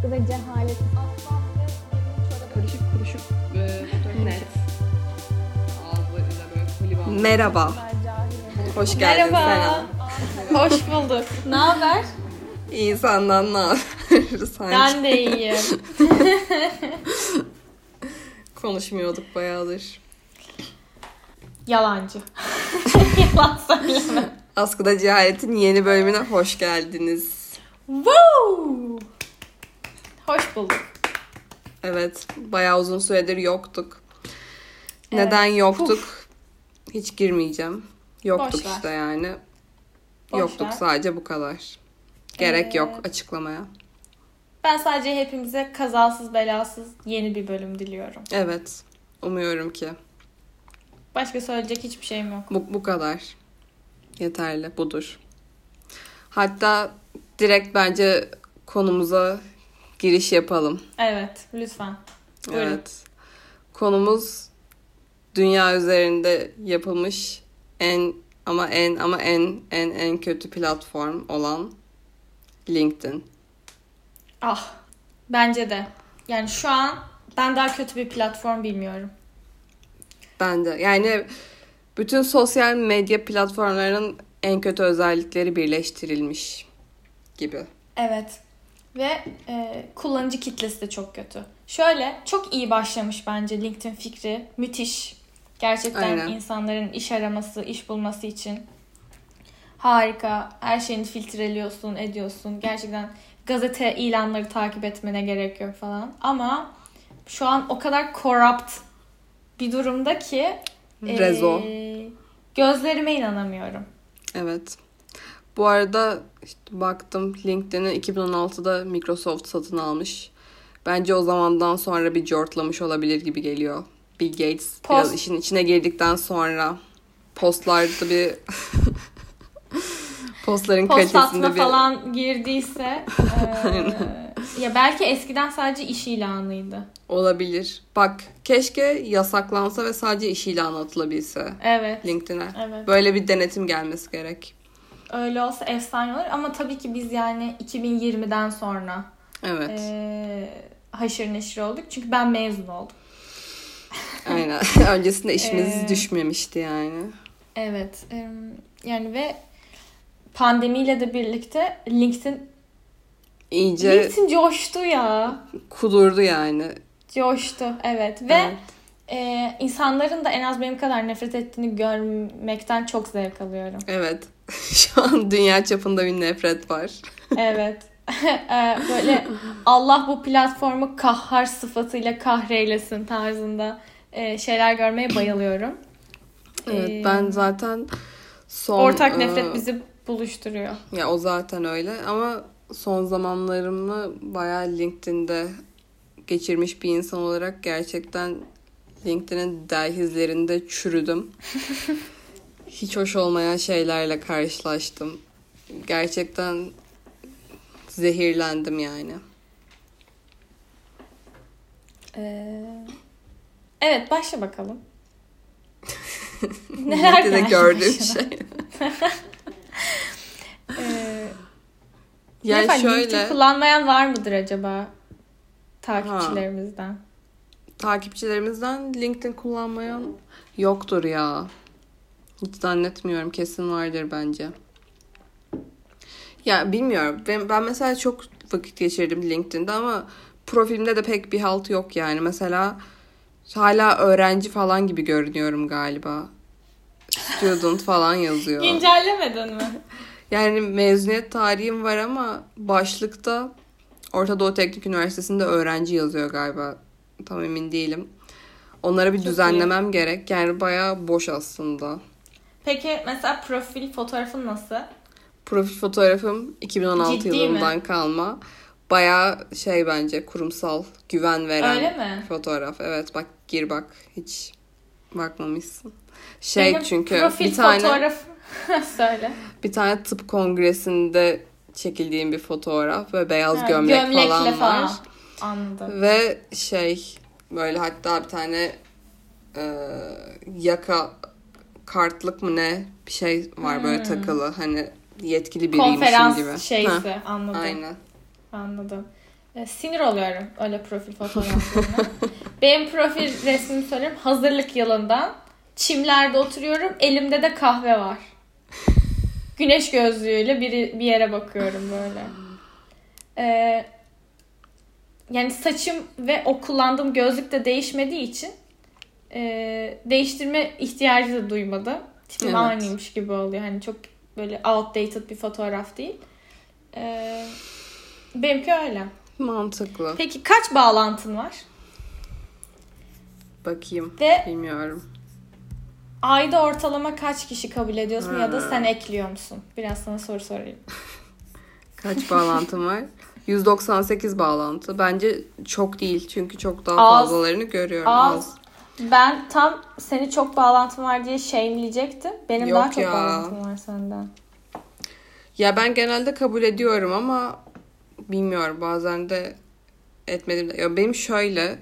Askıda cehalet. Karışık kuruşuk e, böyle koliban. Merhaba. Hoş geldin Merhaba. Hoş bulduk. Ne haber? Sena. İyi senden ne haber? Sanki Ben de iyiyim. konuşmuyorduk bayağıdır. Yalancı. Yalan söyleme. Askıda Cehalet'in yeni bölümüne hoş geldiniz. Woo! Hoş bulduk. Evet, bayağı uzun süredir yoktuk. Neden yoktuk? Hiç girmeyeceğim. Yoktuk Boş ver. işte yani. Boş yoktuk ver. sadece bu kadar. Gerek Ee, yok açıklamaya. Ben sadece hepimize kazasız belasız yeni bir bölüm diliyorum. Evet, umuyorum ki. Başka söyleyecek hiçbir şeyim yok. Bu, bu kadar. Yeterli, budur. Hatta direkt bence konumuza giriş yapalım. Evet, lütfen. Buyurun. Evet. Konumuz dünya üzerinde yapılmış en ama en ama en en en kötü platform olan LinkedIn. Ah, bence de. Yani şu an ben daha kötü bir platform bilmiyorum. Ben de yani bütün sosyal medya platformlarının en kötü özellikleri birleştirilmiş gibi. Evet. Ve e, kullanıcı kitlesi de çok kötü. Şöyle çok iyi başlamış bence LinkedIn fikri. Müthiş. Gerçekten Aynen. insanların iş araması, iş bulması için harika. Her şeyini filtreliyorsun, ediyorsun. Gerçekten gazete ilanları takip etmene gerek yok falan. Ama şu an o kadar corrupt bir durumda ki e, Rezo. gözlerime inanamıyorum. Evet. Bu arada işte baktım LinkedIn'i 2016'da Microsoft satın almış. Bence o zamandan sonra bir jortlamış olabilir gibi geliyor. Bill Gates biraz Post- işin içine girdikten sonra postlarda bir postların Post kalitesinde bir falan girdiyse e, ya belki eskiden sadece iş ilanıydı. olabilir. Bak keşke yasaklansa ve sadece iş ilanı atılabilse Evet. LinkedIn'e. Evet. Böyle bir denetim gelmesi gerek. Öyle olsa efsane olur ama tabii ki biz yani 2020'den sonra Evet. e, haşır neşir olduk. Çünkü ben mezun oldum. Aynen. Öncesinde işimiz Ee, düşmemişti yani. Evet. yani ve pandemiyle de birlikte LinkedIn İyice LinkedIn coştu ya. kudurdu yani. Coştu. Evet. Ve Evet. E, insanların da en az benim kadar nefret ettiğini görmekten çok zevk alıyorum. Evet. Şu an dünya çapında bir nefret var. Evet. Ee, böyle Allah bu platformu kahhar sıfatıyla kahreylesin tarzında e, şeyler görmeye bayılıyorum. Evet Ee, ben zaten son... Ortak e, nefret bizi buluşturuyor. Ya o zaten öyle ama son zamanlarımı bayağı LinkedIn'de geçirmiş bir insan olarak gerçekten LinkedIn'in dehlizlerinde çürüdüm. Hiç hoş olmayan şeylerle karşılaştım. Gerçekten zehirlendim yani. Ee, evet başla bakalım. Neler LinkedIn'de gördüğüm başına? şey. Ee, Yani Nefes, LinkedIn şöyle kullanmayan var mıdır acaba takipçilerimizden? Takipçilerimizden LinkedIn kullanmayan yoktur ya. Hiç zannetmiyorum. Kesin vardır bence. Ya bilmiyorum. Ben, ben mesela çok vakit geçirdim LinkedIn'de ama profilimde de pek bir halt yok yani. Mesela hala öğrenci falan gibi görünüyorum galiba. Student falan yazıyor. Güncellemedin mi? Yani mezuniyet tarihim var ama başlıkta Orta Doğu Teknik Üniversitesi'nde öğrenci yazıyor galiba. Tam emin değilim. Onlara bir Çok düzenlemem gerek. Yani bayağı boş aslında. Peki mesela profil fotoğrafın nasıl? Profil fotoğrafım 2016 Ciddi mi? yılından kalma. Bayağı şey bence kurumsal, güven veren Öyle mi? fotoğraf. Evet bak gir bak. Hiç bakmamışsın. Şey Benim çünkü profil bir tane fotoğraf söyle. bir tane tıp kongresinde çekildiğim bir fotoğraf ve beyaz Ha, gömlek falan, falan. var. Anladım. Ve şey böyle hatta bir tane e, yaka kartlık mı ne bir şey var böyle Hmm. takılı hani yetkili biriymişim Konferans gibi. şeysi Heh, anladım. aynen. Anladım. E, sinir oluyorum öyle profil fotoğraflarına. Benim profil resmimi söyleyeyim. Hazırlık yılından. Çimlerde oturuyorum. Elimde de kahve var. Güneş gözlüğüyle bir, bir yere bakıyorum böyle. Ee, yani saçım ve o kullandığım gözlük de değişmediği için e, değiştirme ihtiyacı da duymadım. Tipim Evet. aynıymış gibi oluyor. Hani çok böyle outdated bir fotoğraf değil. Ee, benimki öyle. Mantıklı. Peki kaç bağlantın var? Bakayım. Ve Bilmiyorum. ayda ortalama kaç kişi kabul ediyorsun ya da Ha. sen ekliyor musun? Biraz sana soru sorayım. Kaç bağlantım var? 198 bağlantı. Bence çok değil. Çünkü çok daha Az. fazlalarını görüyorum. Az. Az. Ben tam seni çok bağlantın var diye shameleyecektim. Benim Yok daha çok ya. bağlantım var senden. Ya ben genelde kabul ediyorum ama bilmiyorum bazen de etmedim. Ya benim şöyle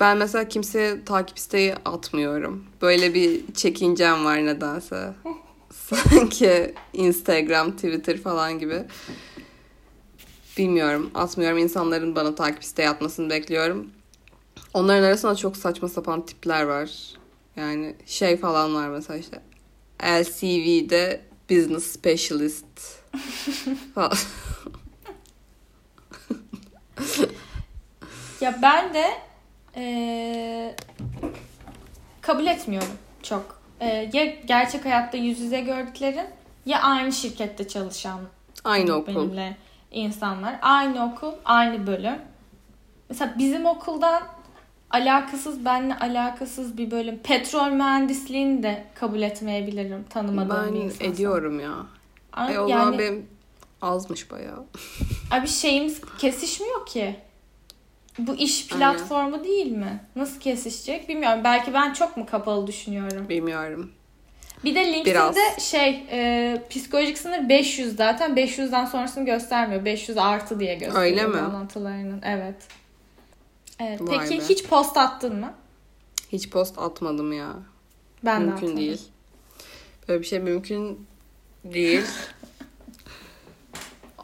ben mesela kimseye takip isteği atmıyorum. Böyle bir çekincem var nedense. Sanki Instagram, Twitter falan gibi. Bilmiyorum. Atmıyorum. İnsanların bana takip isteği atmasını bekliyorum. Onların arasında çok saçma sapan tipler var. Yani şey falan var mesela işte. LCV'de Business Specialist falan. Ya ben de eee, kabul etmiyorum çok. Eee, ya gerçek hayatta yüz yüze gördüklerin ya aynı şirkette çalışan Aynı okul. benimle insanlar. Aynı okul, aynı bölüm. Mesela bizim okuldan alakasız, benle alakasız bir bölüm. Petrol mühendisliğini de kabul etmeyebilirim tanımadığım bir Ben insansa. ediyorum ya. Ama E o yani zaman benim azmış bayağı. abi şeyimiz kesişmiyor ki. Bu iş Aynen. platformu değil mi? Nasıl kesişecek bilmiyorum. Belki ben çok mu kapalı düşünüyorum. Bilmiyorum. Bir de LinkedIn'de şey e, psikolojik sınır 500 zaten 500'den sonrasını göstermiyor. 500 artı diye gösteriyor Öyle mi? bağlantılarının. Evet. Evet. Vay Peki be. hiç post attın mı? Hiç post atmadım ya. Ben de mümkün atmadım. değil. Böyle bir şey mümkün değil.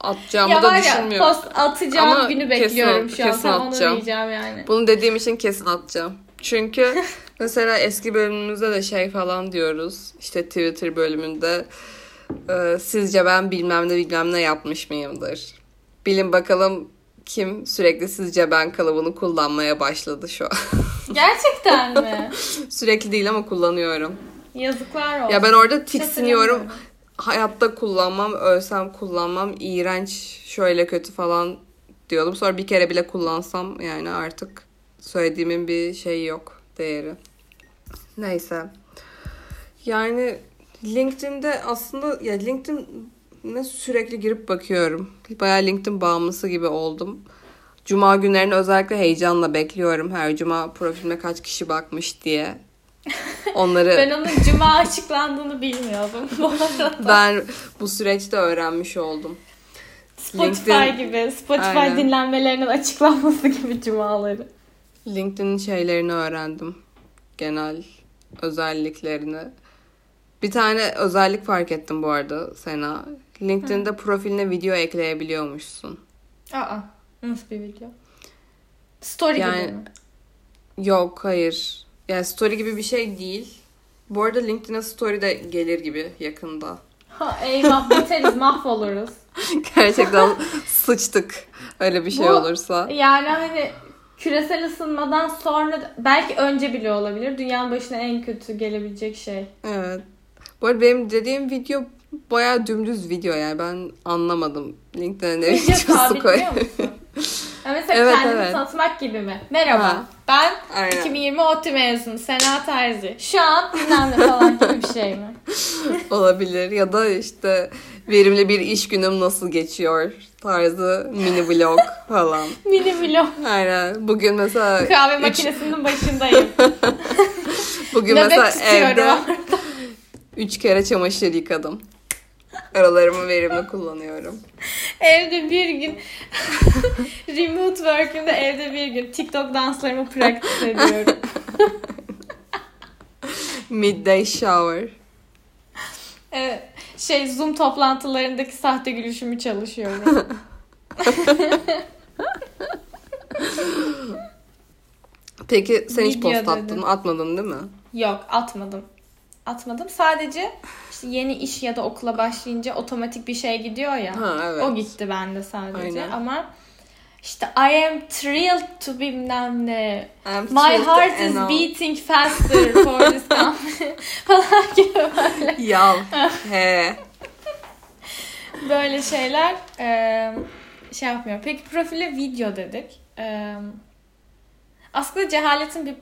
Atacağımı Ya da var ya düşünmüyorum. post atacağım Ama günü kesin- bekliyorum şu an. kesin Tam onu atacağım. diyeceğim yani. Bunu dediğim için kesin atacağım. Çünkü mesela eski bölümümüzde de şey falan diyoruz. İşte Twitter bölümünde e, sizce ben bilmem ne bilmem ne yapmış mıyımdır? Bilin bakalım kim sürekli sizce ben kalıbını kullanmaya başladı şu an. Gerçekten mi? sürekli değil ama kullanıyorum. Yazıklar olsun. Ya ben orada tiksiniyorum. Hayatta kullanmam, ölsem kullanmam. iğrenç, şöyle kötü falan diyordum. Sonra bir kere bile kullansam yani artık söylediğimin bir şeyi yok, değeri. Neyse. Yani LinkedIn'de aslında ya LinkedIn'e sürekli girip bakıyorum. Bayağı LinkedIn bağımlısı gibi oldum. Cuma günlerini özellikle heyecanla bekliyorum. Her cuma profilime kaç kişi bakmış diye. Onları Ben onun cuma açıklandığını bilmiyordum bu arada. ben bu süreçte öğrenmiş oldum. Spotify LinkedIn- gibi. Spotify Aynen. dinlenmelerinin açıklanması gibi cumaları. LinkedIn'in şeylerini öğrendim. Genel özelliklerini. Bir tane özellik fark ettim bu arada Sena. LinkedIn'de profiline video ekleyebiliyormuşsun. Aa, nasıl bir video? Story Yani- gibi mi? Yok hayır. Yani story gibi bir şey değil. Bu arada LinkedIn'e story de gelir gibi yakında. Ha, eyvah biteriz mahvoluruz. Gerçekten sıçtık öyle bir şey Bu- olursa. Yani hani küresel ısınmadan sonra belki önce bile olabilir. Dünyanın başına en kötü gelebilecek şey. Evet. Bu arada benim dediğim video bayağı dümdüz video yani ben anlamadım. LinkedIn'e ne Video videosu koy. sabitliyor musun? Ha mesela Evet, kendini evet. tanıtmak gibi mi? Merhaba. Ha. Ben Aynen. 2020 ODTÜ mezunu Sena Terzi. Şu an bilmem ne falan gibi bir şey mi? Olabilir ya da işte verimli bir iş günüm nasıl geçiyor tarzı mini vlog falan. Mini vlog. Aynen. Bugün mesela Kahve üç- makinesinin başındayım. bugün mesela evde üç kere çamaşır yıkadım. Aralarımı verimli kullanıyorum. Evde bir gün remote work'ümde evde bir gün TikTok danslarımı practice ediyorum. Midday shower. Evet, şey Zoom toplantılarındaki sahte gülüşümü çalışıyorum. Peki sen hiç Video post attın dedim. Atmadın değil mi? Yok atmadım. Atmadım. Sadece işte yeni iş ya da okula başlayınca otomatik bir şey gidiyor ya. Ha evet. O gitti bende sadece. Aynen. Ama işte I am thrilled to be bilmem ne. My heart is beating faster for this company. falan gibi böyle. Ya he. Böyle şeyler eee, şey yapmıyor. Peki profile video dedik. Eee, aslında cehaletin bir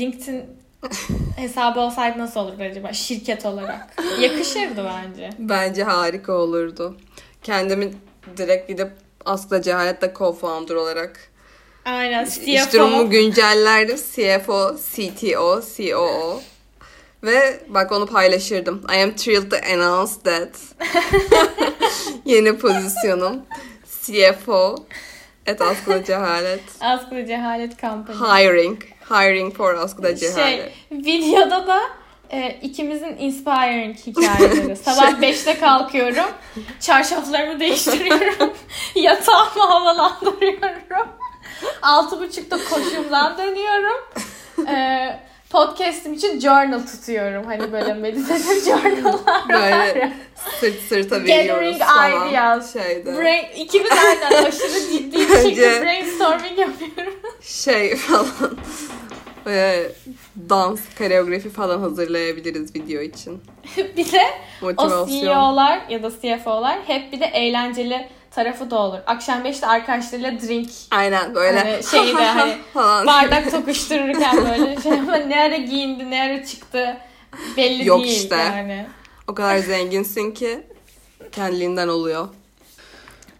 LinkedIn hesabı olsaydı nasıl olurdu acaba şirket olarak? Yakışırdı bence. Bence harika olurdu. Kendimi direkt gidip Askla Cehalet'te co-founder olarak Aynen. iş durumumu güncellerdim. CFO, CTO, COO. Ve bak onu paylaşırdım. I am thrilled to announce that. Yeni pozisyonum. CFO at Askla Cehalet. Askıda cehalet kampanya. Hiring. Hiring for Askla Cehalet. Şey, videoda da e, ikimizin inspiring hikayeleri. Sabah 5'te kalkıyorum. Çarşaflarımı değiştiriyorum. Yatağımı havalandırıyorum. 6.30'da koşumdan dönüyorum. E, podcast'im için journal tutuyorum. Hani böyle meditatif journal'lar Böyle sırt sırta Gathering veriyoruz falan. ideas. Şeyde. Brain, ikimiz aynen aşırı ciddi bir şekilde brainstorming yapıyoruz. şey falan. Böyle dans, koreografi falan hazırlayabiliriz video için. bir de o Motivasyon. CEO'lar ya da CFO'lar hep bir de eğlenceli tarafı da olur. Akşam 5'te arkadaşlarıyla drink Aynen böyle. Hani şeyde hani falan. bardak tokuştururken böyle şey ama ne ara giyindi ne ara çıktı belli Yok değil işte. yani. O kadar zenginsin ki kendiliğinden oluyor.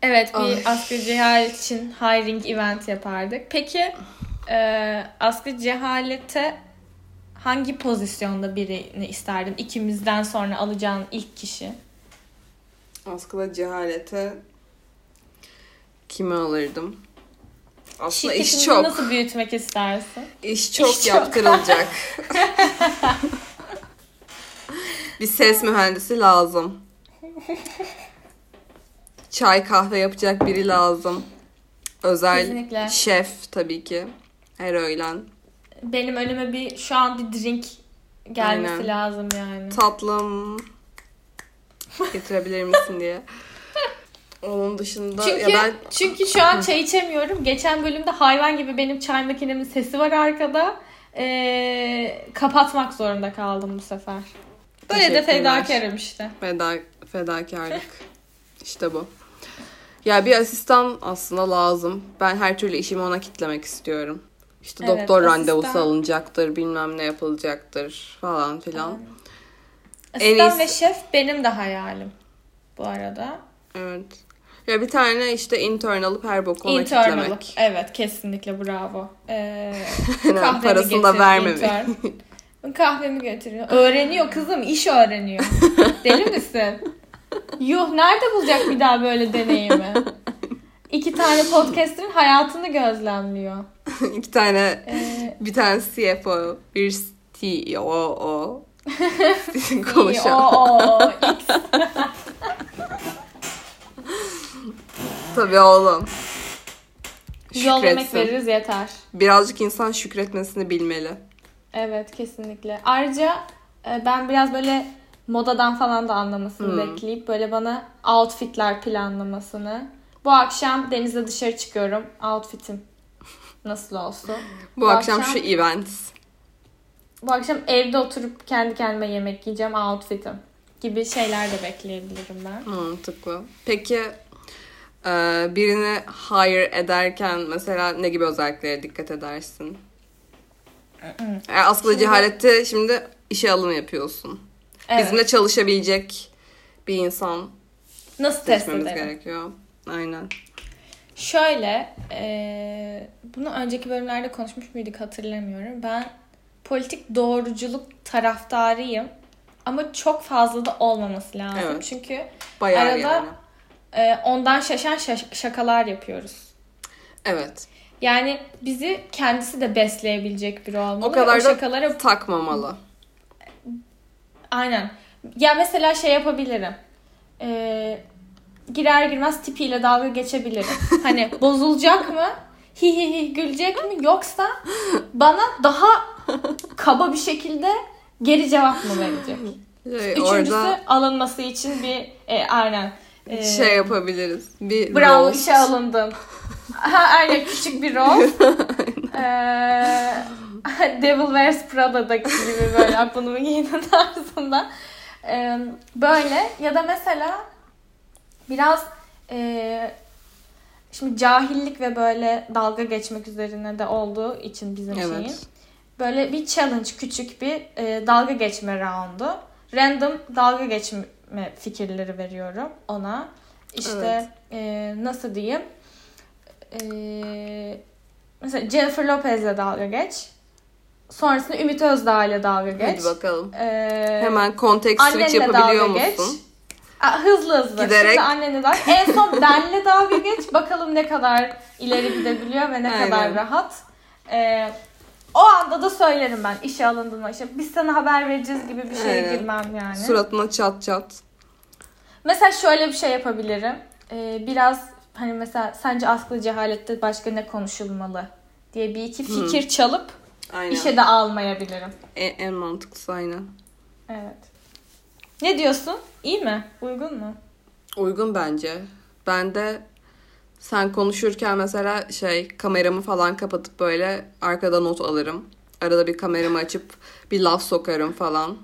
Evet bir Ay. asgari cehalet için hiring event yapardık. Peki e, asgari cehalete hangi pozisyonda birini isterdin? İkimizden sonra alacağın ilk kişi. Askıda cehalete kimi alırdım? Aslında iş çok. nasıl büyütmek istersin? İş çok İş çok. yaptırılacak. bir ses mühendisi lazım. Çay kahve yapacak biri lazım. Özel Kesinlikle. şef tabii ki. Her öğlen. Benim önüme bir şu an bir drink gelmesi Aynen. lazım yani. Tatlım getirebilir misin diye. Onun dışında Çünkü ya ben çünkü şu an çay içemiyorum. Geçen bölümde hayvan gibi benim çay makinemin sesi var arkada. Ee, kapatmak zorunda kaldım bu sefer. Böyle de fedakarım işte. feda, fedakarlık. işte bu. Ya bir asistan aslında lazım. Ben her türlü işimi ona kitlemek istiyorum. İşte Evet, doktor asistan- randevusu alınacaktır, bilmem ne yapılacaktır falan filan. En Asistan iyisi- ve şef benim de hayalim bu arada. Evet. Ya bir tane işte intern alıp her boku ona Internal. kitlemek. Evet kesinlikle bravo. Ee, kahvemi parasını da vermemek. intern. Kahvemi getiriyor. Öğreniyor kızım, iş öğreniyor. Deli misin? Yuh, nerede bulacak bir daha böyle deneyimi? İki tane podcaster'ın hayatını gözlemliyor. İki tane Ee, bir tane CFO, bir CEO iyi, konuşan. o, o, X. Tabii oğlum. Yol yemek veririz yeter. Birazcık insan şükretmesini bilmeli. Evet kesinlikle. Ayrıca e, ben biraz böyle modadan falan da anlamasını Hmm. bekleyip böyle bana outfitler planlamasını. Bu akşam denize dışarı çıkıyorum. Outfitim nasıl olsun? Bu, akşam, şu event. Bu akşam evde oturup kendi kendime yemek yiyeceğim outfitim gibi şeyler de bekleyebilirim ben. Mantıklı. Peki e, birini hire ederken mesela ne gibi özelliklere dikkat edersin? Yani aslında Şimdi- cehalette şimdi işe alım yapıyorsun. Evet. Bizimle çalışabilecek bir insan Nasıl test ederim? gerekiyor. Aynen. Şöyle, e, bunu önceki bölümlerde konuşmuş muyduk hatırlamıyorum. Ben politik doğruculuk taraftarıyım. Ama çok fazla da olmaması lazım. Evet. Çünkü Bayağı Arada- yani. e, ondan şaşan şaş- şakalar yapıyoruz. Evet. Yani bizi kendisi de besleyebilecek biri olmalı. O kadar Ve da şakalara takmamalı. Aynen. Ya mesela şey yapabilirim. Ee, girer girmez tipiyle dalga geçebilirim. hani bozulacak mı? hi hi hi gülecek mi yoksa bana daha kaba bir şekilde geri cevap mı verecek? Şey, Üçüncüsü orada alınması için bir e, aynen e, şey yapabiliriz. Bir Bravo roast. işe alındım. Ha, aynen küçük bir rol. Ee, Devil Wears Prada'daki gibi böyle aklımı giyinin tarzında. Ee, böyle ya da mesela biraz e, şimdi cahillik ve böyle dalga geçmek üzerine de olduğu için bizim şeyin. Evet. Böyle bir challenge küçük bir e, dalga geçme roundu. Random dalga geçme fikirleri veriyorum ona. İşte e, nasıl diyeyim? E, mesela Jennifer Lopez'le dalga geç. Sonrasında Ümit Özdağ ile dalga geç. Hadi bakalım. E, Hemen context switch yapabiliyor dalga geç. Hızlı hızlı. Giderek. Şimdi annenle dalga. En son benle dalga geç. Bakalım ne kadar ileri gidebiliyor ve ne Aynen. kadar rahat. E, o anda da söylerim ben işe alındığında. İşte biz sana haber vereceğiz gibi bir şeye Aynen. girmem yani. Suratına çat çat. Mesela şöyle bir şey yapabilirim. Ee, biraz hani mesela sence asgari cehalette başka ne konuşulmalı diye bir iki fikir çalıp Aynen. işe de almayabilirim. En, en mantıklısı aynen. Evet. Ne diyorsun? İyi mi? Uygun mu? Uygun bence. Ben de sen konuşurken mesela şey kameramı falan kapatıp böyle arkada not alırım. Arada bir kameramı açıp bir laf sokarım falan.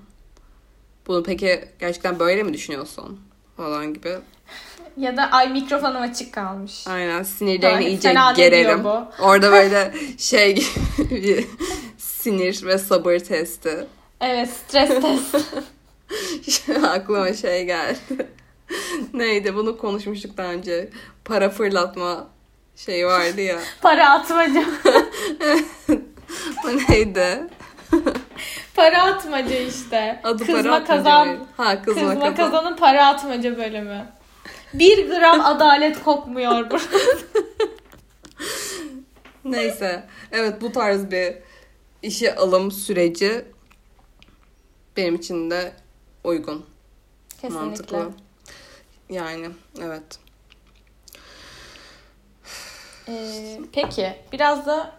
Bunu peki gerçekten böyle mi düşünüyorsun? Falan gibi. Ya da ay mikrofonum açık kalmış. Aynen sinirlerini Ay, iyice gererim. Orada böyle şey gibi bir sinir ve sabır testi. Evet stres test. Aklıma şey geldi. Neydi bunu konuşmuştuk daha önce. Para fırlatma şeyi vardı ya. Para atmaca. O neydi? para atmaca işte. Adı kızma para atmaca kazan. mıydı? Ha kızma, Kızma, kazan. kazanın para atmaca bölümü. Bir gram adalet kokmuyor burada. Neyse. Evet bu tarz bir işe alım süreci benim için de uygun. Kesinlikle. Mantıklı. Yani evet. Ee, peki biraz da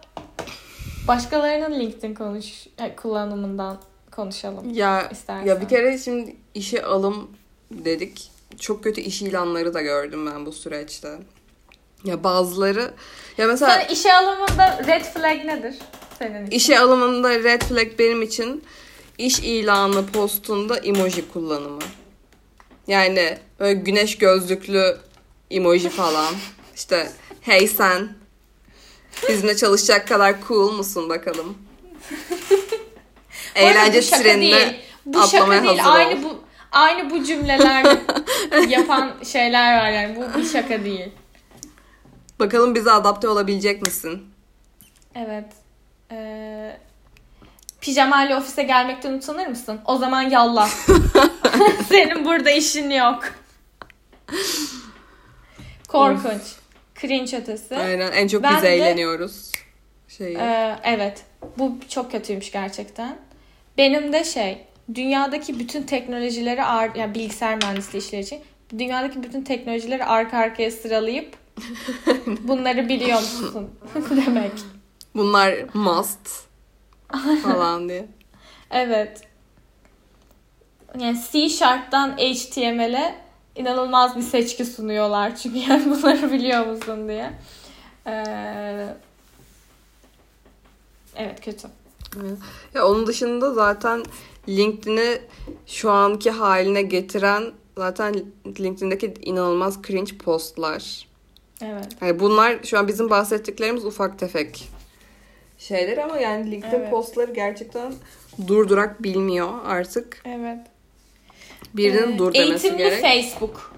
başkalarının LinkedIn konuş e, kullanımından konuşalım Ya istersen. ya bir kere şimdi işe alım dedik. Çok kötü iş ilanları da gördüm ben bu süreçte. Ya bazıları ya mesela Sen işe alımında red flag nedir senin için? işe alımında red flag benim için iş ilanı postunda emoji kullanımı. Yani böyle güneş gözlüklü emoji falan. İşte hey sen bizimle çalışacak kadar cool musun bakalım. Eğlence trenine. Bu şaka değil. hazır ol. Aynı bu aynı bu cümleler yapan şeyler var yani. Bu bir şaka değil. Bakalım bize adapte olabilecek misin? Evet. Ee, pijamayla ofise gelmekten utanır mısın? O zaman yallah. Senin burada işin yok. Korkunç. Cringe ötesi. Aynen en çok Ben biz de- eğleniyoruz. Şeyi. Ee, evet. Bu çok kötüymüş gerçekten. Benim de şey, dünyadaki bütün teknolojileri ar- yani bilgisayar mühendisliği işleri için dünyadaki bütün teknolojileri arka arkaya sıralayıp bunları biliyor musun demek. Bunlar must falan diye. Evet. Yani C Sharp'tan HTML'e inanılmaz bir seçki sunuyorlar. Çünkü yani bunları biliyor musun diye. Ee, evet kötü. Ya onun dışında zaten LinkedIn'i şu anki haline getiren zaten LinkedIn'deki inanılmaz cringe postlar. Evet. Yani bunlar şu an bizim bahsettiklerimiz ufak tefek şeyler ama yani LinkedIn Evet. postları gerçekten durdurak bilmiyor artık. Evet. Birinin Ee, dur demesi Eğitimli gerek. Facebook.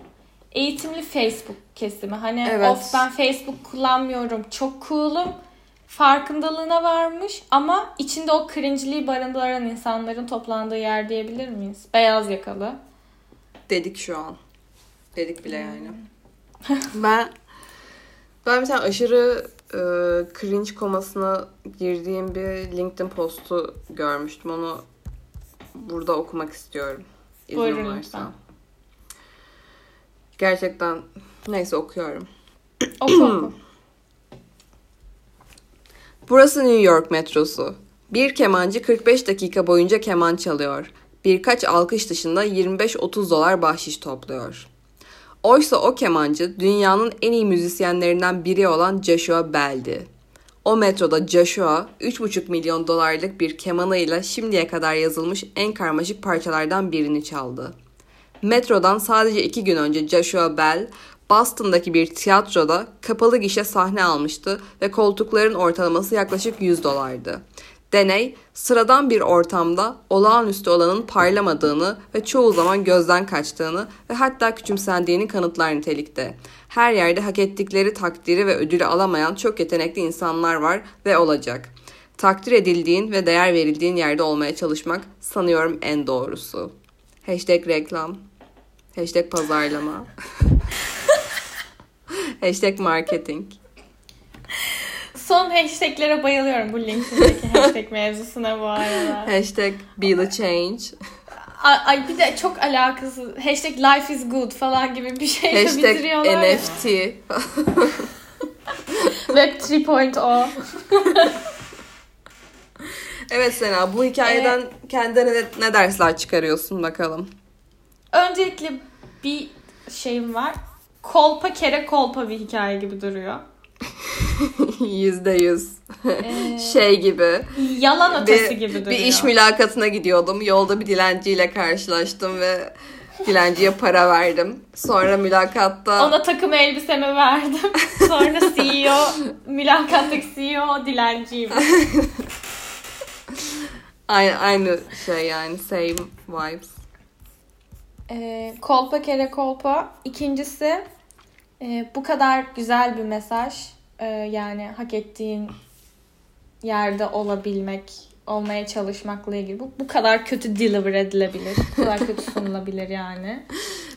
Eğitimli Facebook kesimi. Hani Evet. of ben Facebook kullanmıyorum. Çok cool'um. Farkındalığına varmış ama içinde o cringe'liği barındıran insanların toplandığı yer diyebilir miyiz? Beyaz yakalı. Dedik şu an. Dedik bile yani. ben ben bir tane aşırı e, cringe komasına girdiğim bir LinkedIn postu görmüştüm. Onu burada okumak istiyorum. İzin Buyurun varsa. lütfen. Gerçekten neyse okuyorum. Oku oku. Burası New York metrosu. Bir kemancı 45 dakika boyunca keman çalıyor. Birkaç alkış dışında 25-30 dolar bahşiş topluyor. Oysa o kemancı dünyanın en iyi müzisyenlerinden biri olan Joshua Bell'di. O metroda Joshua 3,5 milyon dolarlık bir kemanıyla şimdiye kadar yazılmış en karmaşık parçalardan birini çaldı. Metrodan sadece iki gün önce Joshua Bell, Boston'daki bir tiyatroda kapalı gişe sahne almıştı ve koltukların ortalaması yaklaşık 100 dolardı. Deney, sıradan bir ortamda olağanüstü olanın parlamadığını ve çoğu zaman gözden kaçtığını ve hatta küçümsendiğini kanıtlar nitelikte. Her yerde hak ettikleri takdiri ve ödülü alamayan çok yetenekli insanlar var ve olacak. Takdir edildiğin ve değer verildiğin yerde olmaya çalışmak sanıyorum en doğrusu. Hashtag reklam. Hashtag pazarlama. Hashtag marketing. Son hashtaglere bayılıyorum bu LinkedIn'deki hashtag mevzusuna bu arada. Hashtag be the change. Ay, bir de çok alakasız. Hashtag life is good falan gibi bir şeyle Hashtag bitiriyorlar. ya. NFT. Web 3.0. Evet Sena bu hikayeden kendine ne, ne dersler çıkarıyorsun bakalım. Öncelikle bir şeyim var. Kolpa kere kolpa bir hikaye gibi duruyor. Yüzde yüz. Ee, Şey gibi. yalan ötesi Bir, gibi duruyor. bir iş mülakatına gidiyordum. Yolda bir dilenciyle karşılaştım ve dilenciye para verdim. Sonra mülakatta Ona takım elbisemi verdim. Sonra CEO, mülakattaki CEO dilenciyim. aynı, aynı şey yani same vibes. Ee, kolpa kere kolpa. İkincisi e, bu kadar güzel bir mesaj. Ee, yani hak ettiğin yerde olabilmek, olmaya çalışmakla ilgili. Bu, bu kadar kötü deliver edilebilir. Bu kadar kötü sunulabilir yani.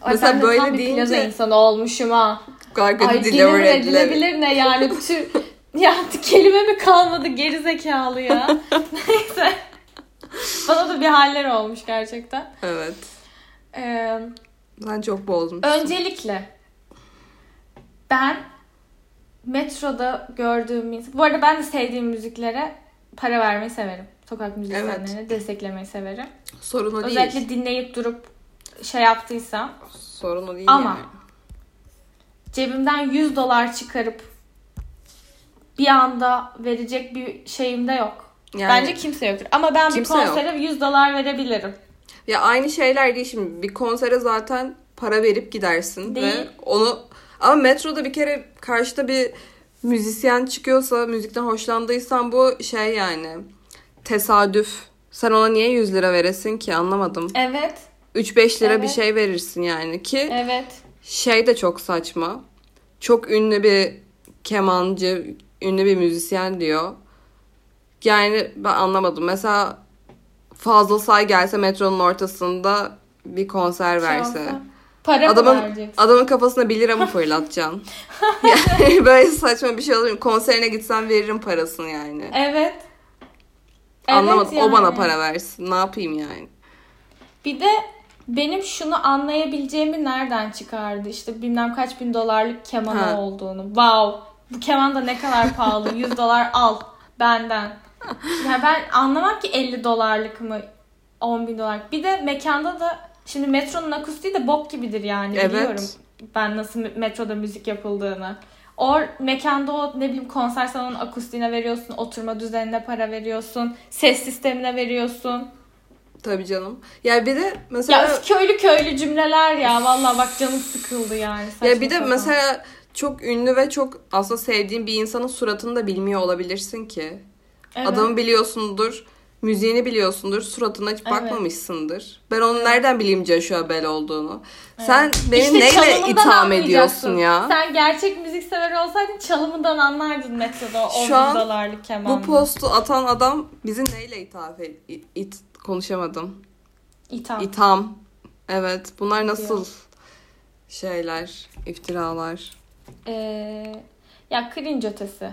Ay, Mesela ben de böyle tam bir deyince- plaza insanı olmuşum ha. Bu kadar kötü Ay deliver edilebilir. edilebilir ne yani? Tür, ya kelime mi kalmadı geri zekalı ya. Neyse. Bana da bir haller olmuş gerçekten. Evet. Ee, Ben çok bozmuşsun. öncelikle ben metroda gördüğüm insan... Bu arada ben de sevdiğim müziklere para vermeyi severim. Sokak müzisyenlerini desteklemeyi severim. Sorun o değil. Özellikle dinleyip durup şey yaptıysam Sorun o değil Ama- yani. cebimden 100 dolar çıkarıp bir anda verecek bir şeyim de yok. Yani- Bence kimse yoktur. Ama ben bir konsere 100 dolar verebilirim. Ya aynı şeyler değil şimdi. Bir konsere zaten para verip gidersin Değil. ve onu ama metroda bir kere karşıda bir müzisyen çıkıyorsa müzikten hoşlandıysan bu şey yani tesadüf. Sen ona niye 100 lira veresin ki anlamadım. Evet. 3-5 lira bir Evet. şey verirsin yani ki Evet. şey de çok saçma. Çok ünlü bir kemancı, ünlü bir müzisyen diyor. Yani ben anlamadım. Mesela Fazıl Say gelse metronun ortasında bir konser verse. Şansa. Para Adamın mı vereceksin? adamın kafasına 1 lira mı fırlatacaksın? yani böyle saçma bir şey olur mu? Konserine gitsem veririm parasını yani. Evet. Anlamadım. Evet O bana yani. para versin. Ne yapayım yani? Bir de benim şunu anlayabileceğimi nereden çıkardı? İşte bilmem kaç bin dolarlık kemanı Ha. olduğunu. Wow. Bu keman da ne kadar pahalı. 100 dolar al benden. Ya ben anlamam ki 50 dolarlık mı 10 bin dolar. Bir de mekanda da şimdi metronun akustiği de bok gibidir yani Evet. biliyorum. Ben nasıl metroda müzik yapıldığını. O mekanda o ne bileyim konser salonunun akustiğine veriyorsun, oturma düzenine para veriyorsun, ses sistemine veriyorsun. Tabii canım. Ya bir de mesela Ya köylü köylü cümleler ya. Vallahi bak canım sıkıldı yani. Saçma Ya bir de sapan. mesela çok ünlü ve çok aslında sevdiğin bir insanın suratını da bilmiyor olabilirsin ki. Evet. Adamı biliyorsundur, müziğini biliyorsundur, suratına hiç bakmamışsındır. Ben onu nereden bileyim Joshua Bell olduğunu? Sen beni İşte neyle çalımından itham anlayacaksın. ediyorsun ya? Sen gerçek müzik severi olsaydın çalımından anlardın metroda o 10 Şu an kemanla. Bu postu atan adam bizi neyle ithaf et, it, konuşamadım. İtham. İtham. Evet, bunlar nasıl şeyler, iftiralar? Ee, ya cringe ötesi.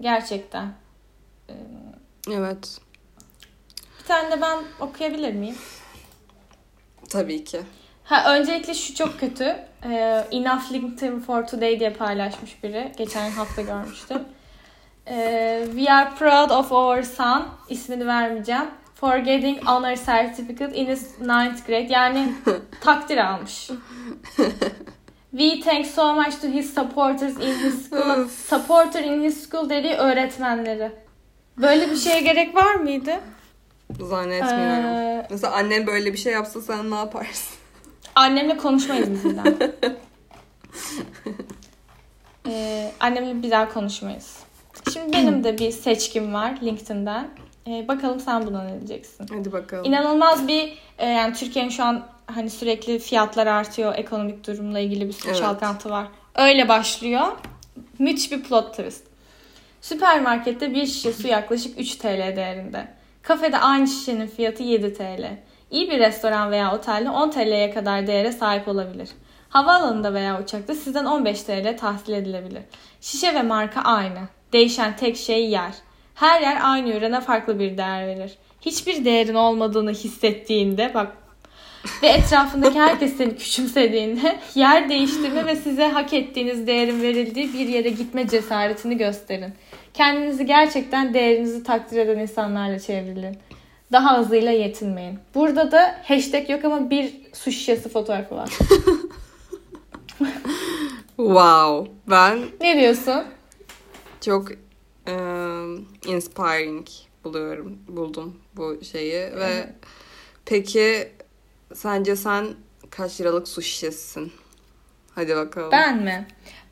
Gerçekten. Ee, Evet, tane de ben okuyabilir miyim? tabii ki. Ha öncelikle şu çok kötü. Ee, Enough LinkedIn for Today diye paylaşmış biri. Geçen hafta görmüştüm. Ee, we are proud of our son. ismini vermeyeceğim. For getting honor certificate in his ninth grade. Yani takdir almış. We thank so much to his supporters in his school. Supporter in his school dediği öğretmenleri. Böyle bir şeye gerek var mıydı? Zannetmiyorum. Ee, Mesela annem böyle bir şey yapsa sen ne yaparsın? Annemle konuşmayız biz bir daha. Ee, annemle bir daha konuşmayız. Şimdi benim de bir seçkim var LinkedIn'den. Ee, bakalım sen buna ne diyeceksin? Hadi bakalım. İnanılmaz bir e, yani Türkiye'nin şu an hani sürekli fiyatlar artıyor. Ekonomik durumla ilgili bir sürü Evet. çalkantı var. Öyle başlıyor. Müthiş bir plot twist. Süpermarkette bir şişe su yaklaşık 3 TL değerinde. Kafede aynı şişenin fiyatı 7 TL. İyi bir restoran veya otelde 10 TL'ye kadar değere sahip olabilir. Havaalanında veya uçakta sizden 15 TL tahsil edilebilir. Şişe ve marka aynı. Değişen tek şey yer. Her yer aynı ürüne farklı bir değer verir. Hiçbir değerin olmadığını hissettiğinde bak ve etrafındaki herkes seni küçümsediğinde yer değiştirme ve size hak ettiğiniz değerin verildiği bir yere gitme cesaretini gösterin. Kendinizi gerçekten değerinizi takdir eden insanlarla çevrilin. Daha azıyla yetinmeyin. Burada da hashtag yok ama bir su şişesi fotoğrafı var. Wow. Ben Ne diyorsun? çok eee, inspiring buluyorum. Buldum bu şeyi ve peki sence sen kaç liralık su şişesisin? Hadi bakalım. Ben mi?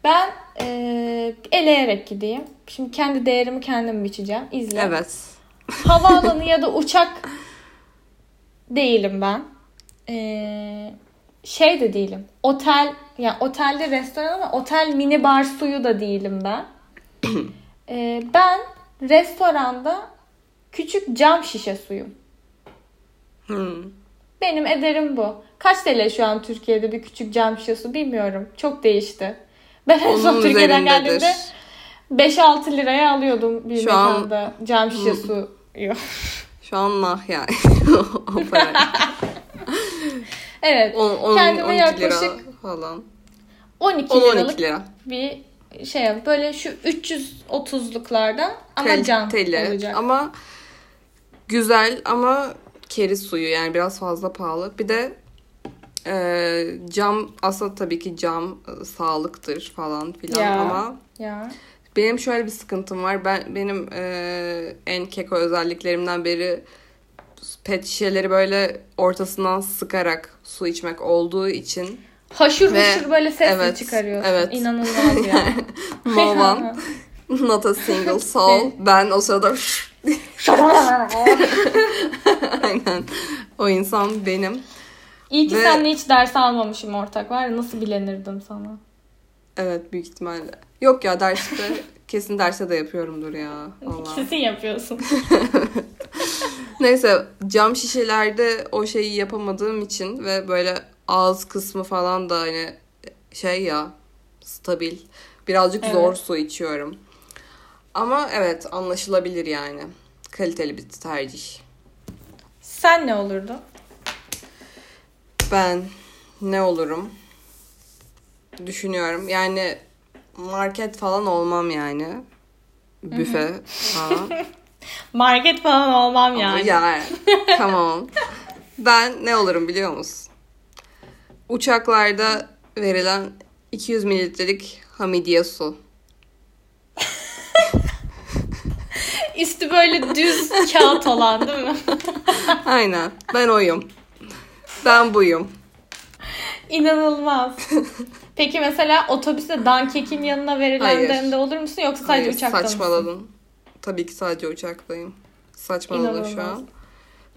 Ben eee eleyerek gideyim. Şimdi kendi değerimi kendim biçeceğim. İzle. Evet. Havaalanı ya da uçak değilim ben. Ee, şey de değilim. Otel, yani otelde restoran ama otel mini bar suyu da değilim ben. Ee, ben restoranda küçük cam şişe suyum. Hmm. Benim ederim bu. Kaç TL şu an Türkiye'de bir küçük cam şişe su bilmiyorum. Çok değişti. Ben en son Türkiye'den geldiğimde 5-6 liraya alıyordum bir Şu an- mekanda cam şişe suyu. Şu an nah yani. o. Evet. On- on- Kendime 12 yaklaşık falan. 12 10 liralık 12 lira. bir şey yap. Böyle şu 330'luklardan ama cam Kaliteli olacak. ama güzel ama keri suyu yani biraz fazla pahalı. Bir de e, cam aslında tabii ki cam e, sağlıktır falan filan Ya. ama Ya. benim şöyle bir sıkıntım var. Ben benim e, en keko özelliklerimden beri pet şişeleri böyle ortasından sıkarak su içmek olduğu için Haşır Ve- huşur böyle ses evet, çıkarıyorsun. evet. İnanılmaz ya. no one not a single soul ben o sırada aynen o insan benim. İyi ki Ve- seninle hiç ders almamışım ortak var ya nasıl bilenirdim sana. Evet büyük ihtimalle. Yok ya derste kesin derste de yapıyorumdur ya. Vallahi. Kesin yapıyorsun. Neyse cam şişelerde o şeyi yapamadığım için ve böyle ağız kısmı falan da hani şey ya stabil. Birazcık Evet. zor su içiyorum. Ama evet anlaşılabilir yani. Kaliteli bir tercih. Sen ne olurdu? Ben ne olurum? Düşünüyorum. Yani market falan olmam yani. Büfe falan. Market falan olmam yani. Ya tamam. Ben ne olurum biliyor musun? Uçaklarda verilen 200 mililitrelik Hamidiye su. Üstü böyle düz kağıt olan değil mi? Aynen. Ben oyum. Ben buyum. İnanılmaz. Peki mesela otobüste dankekin yanına verilenlerinde olur musun yoksa sadece Hayır, uçakta mısın? saçmaladın. Tabii ki sadece uçaktayım. Saçmaladın şu İnanılmaz. an.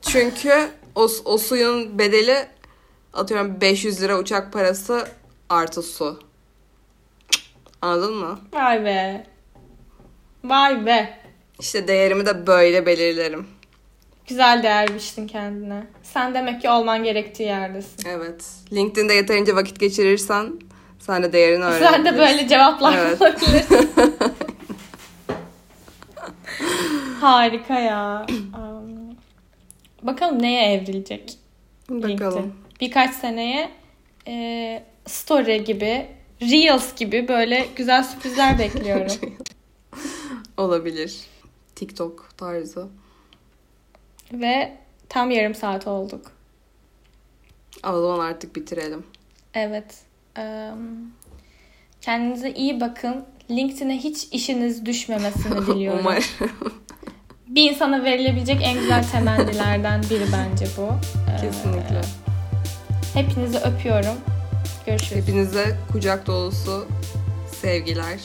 Çünkü o, o suyun bedeli atıyorum 500 lira uçak parası artı su. Anladın mı? Vay be. Vay be. İşte değerimi de böyle belirlerim. Güzel değer biçtin kendine. Sen demek ki olman gerektiği yerdesin. Evet. LinkedIn'de yeterince vakit geçirirsen sen de değerini öğrenebilirsin. Sen de böyle cevaplar Evet. bulabilirsin. Harika ya. Um, Bakalım neye evrilecek LinkedIn. Bakalım. Birkaç seneye e, story gibi, reels gibi böyle güzel sürprizler bekliyorum. Olabilir. TikTok tarzı. Ve tam yarım saat olduk. O zaman artık bitirelim. Evet. Kendinize iyi bakın. LinkedIn'e hiç işiniz düşmemesini diliyorum. Umarım. Bir insana verilebilecek en güzel temennilerden biri bence bu. Kesinlikle. Hepinizi öpüyorum. Görüşürüz. Hepinize kucak dolusu sevgiler.